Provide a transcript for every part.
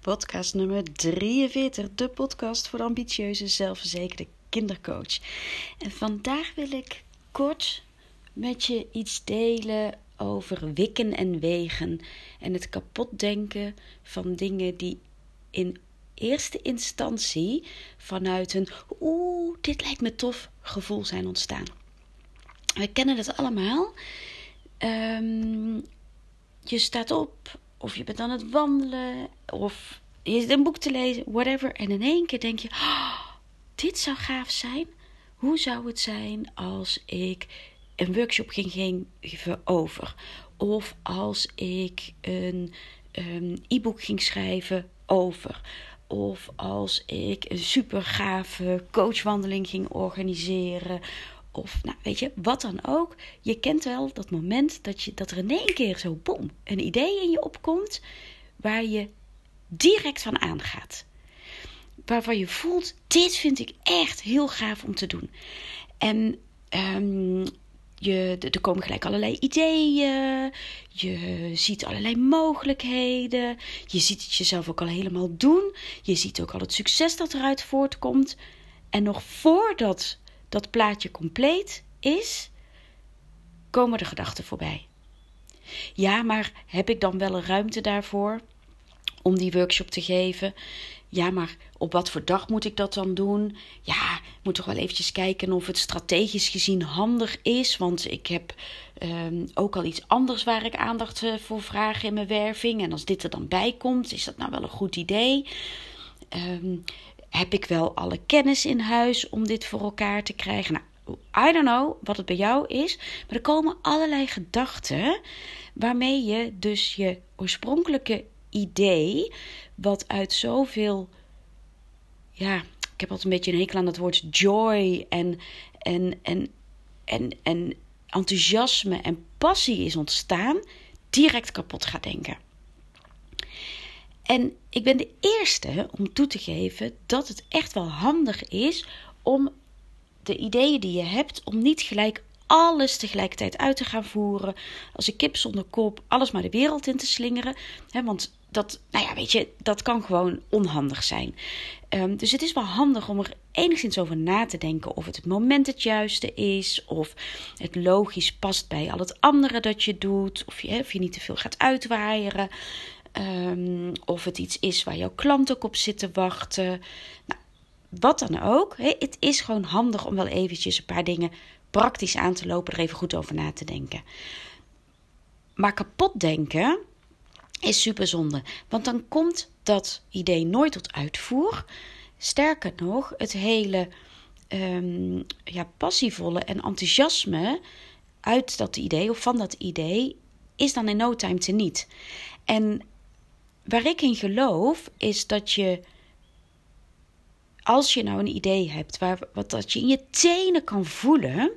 podcast nummer 43, de podcast voor ambitieuze, zelfverzekerde kindercoach. En vandaag wil ik kort met je iets delen over wikken en wegen en het kapotdenken van dingen die in eerste instantie vanuit een oeh, dit lijkt me tof gevoel zijn ontstaan. We kennen dat allemaal. Um, je staat op of je bent aan het wandelen, of je zit een boek te lezen, whatever. En in één keer denk je: oh, dit zou gaaf zijn. Hoe zou het zijn als ik een workshop ging geven over? Of als ik een um, e-book ging schrijven over? Of als ik een super gave coachwandeling ging organiseren? Of nou, weet je, wat dan ook. Je kent wel dat moment dat, je, dat er in één keer zo bom, een idee in je opkomt waar je direct van aangaat. Waarvan je voelt, dit vind ik echt heel gaaf om te doen. En um, je, er komen gelijk allerlei ideeën. Je ziet allerlei mogelijkheden. Je ziet het jezelf ook al helemaal doen. Je ziet ook al het succes dat eruit voortkomt. En nog voordat dat plaatje compleet is, komen de gedachten voorbij. Ja, maar heb ik dan wel een ruimte daarvoor om die workshop te geven? Ja, maar op wat voor dag moet ik dat dan doen? Ja, ik moet toch wel eventjes kijken of het strategisch gezien handig is. Want ik heb um, ook al iets anders waar ik aandacht eh, voor vraag in mijn werving. En als dit er dan bij komt, is dat nou wel een goed idee? Um, heb ik wel alle kennis in huis om dit voor elkaar te krijgen? Nou, I don't know wat het bij jou is. Maar er komen allerlei gedachten waarmee je dus je oorspronkelijke idee, wat uit zoveel. Ja, ik heb altijd een beetje een hekel aan het woord joy en, en, en, en, en enthousiasme en passie is ontstaan, direct kapot gaat denken. En ik ben de eerste om toe te geven dat het echt wel handig is om de ideeën die je hebt, om niet gelijk alles tegelijkertijd uit te gaan voeren. Als een kip zonder kop, alles maar de wereld in te slingeren. want dat, nou ja, weet je, dat kan gewoon onhandig zijn. Um, dus het is wel handig om er enigszins over na te denken of het het moment het juiste is, of het logisch past bij al het andere dat je doet, of je, of je niet te veel gaat uitwaaieren. Um, of het iets is waar jouw klant ook op zit te wachten. Nou, wat dan ook. het is gewoon handig om wel eventjes een paar dingen praktisch aan te lopen, er even goed over na te denken. Maar kapot denken is super zonde. Want dan komt dat idee nooit tot uitvoer. Sterker nog, het hele um, ja, passievolle en enthousiasme uit dat idee of van dat idee is dan in no time te niet. En waar ik in geloof is dat je, als je nou een idee hebt, waar, wat dat je in je tenen kan voelen,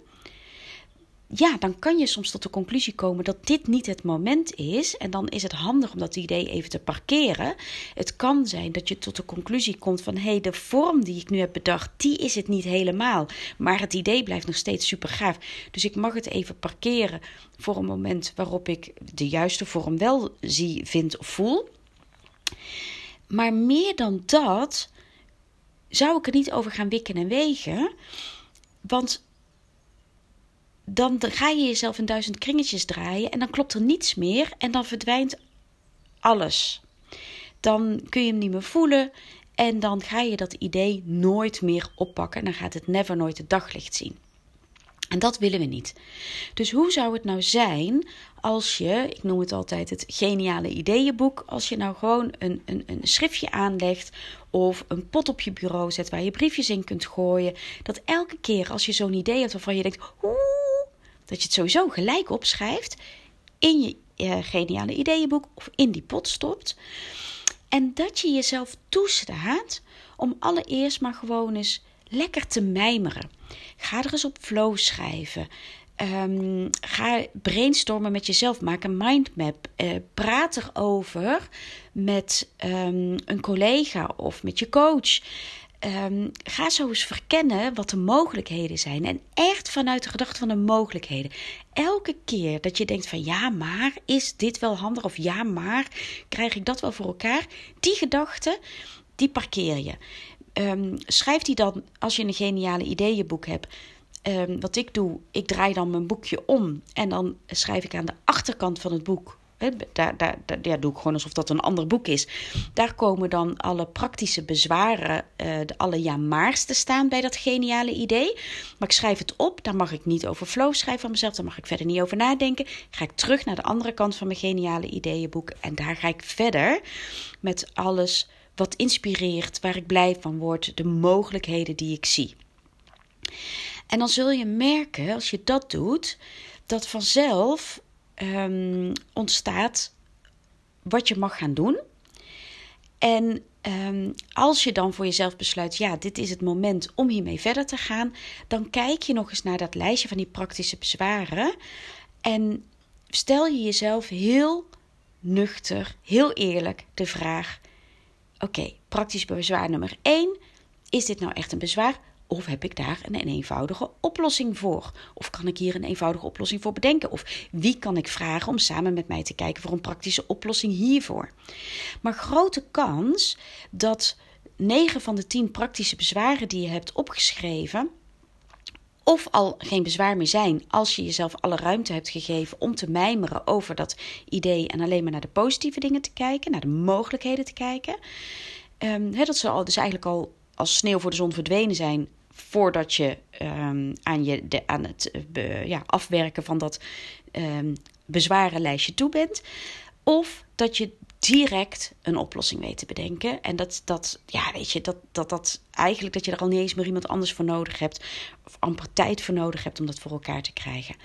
ja, dan kan je soms tot de conclusie komen dat dit niet het moment is. En dan is het handig om dat idee even te parkeren. Het kan zijn dat je tot de conclusie komt van hé, hey, de vorm die ik nu heb bedacht, die is het niet helemaal. Maar het idee blijft nog steeds super gaaf. Dus ik mag het even parkeren voor een moment waarop ik de juiste vorm wel zie, vind of voel. Maar meer dan dat zou ik er niet over gaan wikken en wegen. Want dan ga je jezelf in duizend kringetjes draaien en dan klopt er niets meer en dan verdwijnt alles. Dan kun je hem niet meer voelen en dan ga je dat idee nooit meer oppakken en dan gaat het never nooit het daglicht zien. En dat willen we niet. Dus hoe zou het nou zijn als je, ik noem het altijd het geniale ideeënboek, als je nou gewoon een, een, een schriftje aanlegt of een pot op je bureau zet waar je briefjes in kunt gooien, dat elke keer als je zo'n idee hebt waarvan je denkt, oeh, dat je het sowieso gelijk opschrijft in je uh, geniale ideeënboek of in die pot stopt. En dat je jezelf toestaat om allereerst maar gewoon eens lekker te mijmeren. Ga er eens op flow schrijven. Um, ga brainstormen met jezelf. Maak een mindmap. Uh, praat erover met um, een collega of met je coach. ehm, ga zo eens verkennen wat de mogelijkheden zijn. En echt vanuit de gedachte van de mogelijkheden. Elke keer dat je denkt van ja, maar is dit wel handig? Of ja, maar krijg ik dat wel voor elkaar? Die gedachte, die parkeer je. Um, schrijf die dan als je een geniale ideeënboek hebt. Um, wat ik doe, ik draai dan mijn boekje om en dan schrijf ik aan de achterkant van het boek daar, daar, ja, doe ik gewoon alsof dat een ander boek is. Daar komen dan alle praktische bezwaren, uh, de, alle ja-maars te staan bij dat geniale idee. Maar ik schrijf het op, daar mag ik niet over flow schrijven van mezelf, daar mag ik verder niet over nadenken. Ga ik terug naar de andere kant van mijn geniale ideeënboek en daar ga ik verder met alles wat inspireert, waar ik blij van word, de mogelijkheden die ik zie. En dan zul je merken, als je dat doet, dat vanzelf um, ontstaat wat je mag gaan doen. En um, als je dan voor jezelf besluit, ja, dit is het moment om hiermee verder te gaan, dan kijk je nog eens naar dat lijstje van die praktische bezwaren. En stel je jezelf heel nuchter, heel eerlijk de vraag: Oké, praktisch bezwaar nummer 1. Is dit nou echt een bezwaar? Of heb ik daar een eenvoudige oplossing voor? Of kan ik hier een eenvoudige oplossing voor bedenken? Of wie kan ik vragen om samen met mij te kijken voor een praktische oplossing hiervoor? Maar grote kans dat 9 van de 10 praktische bezwaren die je hebt opgeschreven, of al geen bezwaar meer zijn als je jezelf alle ruimte hebt gegeven om te mijmeren over dat idee en alleen maar naar de positieve dingen te kijken, naar de mogelijkheden te kijken. Um, dat ze al, dus eigenlijk al als sneeuw voor de zon verdwenen zijn voordat je um, aan, je, de, aan het uh, ja, afwerken van dat um, bezwarenlijstje toe bent. Of dat je direct een oplossing weet te bedenken. En dat, dat ja, weet je, dat, dat, dat eigenlijk dat je er al niet eens meer iemand anders voor nodig hebt. Of amper tijd voor nodig hebt om dat voor elkaar te krijgen.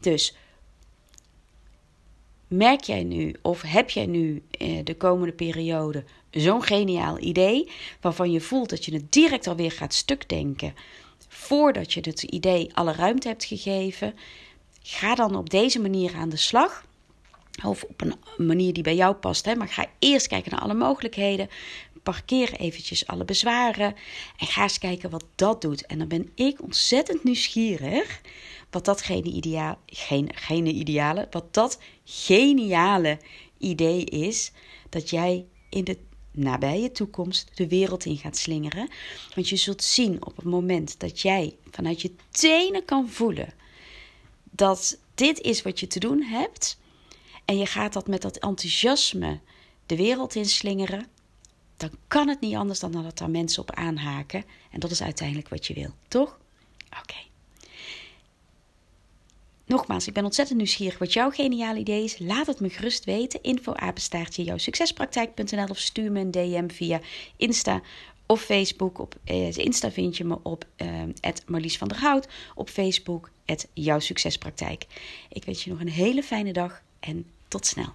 Dus merk jij nu of heb jij nu eh, de komende periode zo'n geniaal idee waarvan je voelt dat je het direct alweer gaat stukdenken voordat je het idee alle ruimte hebt gegeven? Ga dan op deze manier aan de slag. Of op een manier die bij jou past. Hè? Maar ga eerst kijken naar alle mogelijkheden. Parkeer eventjes alle bezwaren. En ga eens kijken wat dat doet. En dan ben ik ontzettend nieuwsgierig wat dat gene, ideaal, geen, gene ideale, wat dat geniale idee is dat jij in de nabije toekomst de wereld in gaat slingeren. Want je zult zien op het moment dat jij vanuit je tenen kan voelen dat dit is wat je te doen hebt. En je gaat dat met dat enthousiasme de wereld in slingeren. Dan kan het niet anders dan dat daar mensen op aanhaken. En dat is uiteindelijk wat je wil, toch? Oké. Nogmaals, ik ben ontzettend nieuwsgierig wat jouw geniale idee is. Laat het me gerust weten. Info apenstaartje jouw succespraktijk.nl of stuur me een DM via Insta of Facebook. Op eh, Insta vind je me op uh, Marlies van der Hout. Op Facebook jouw succespraktijk. Ik wens je nog een hele fijne dag en tot snel.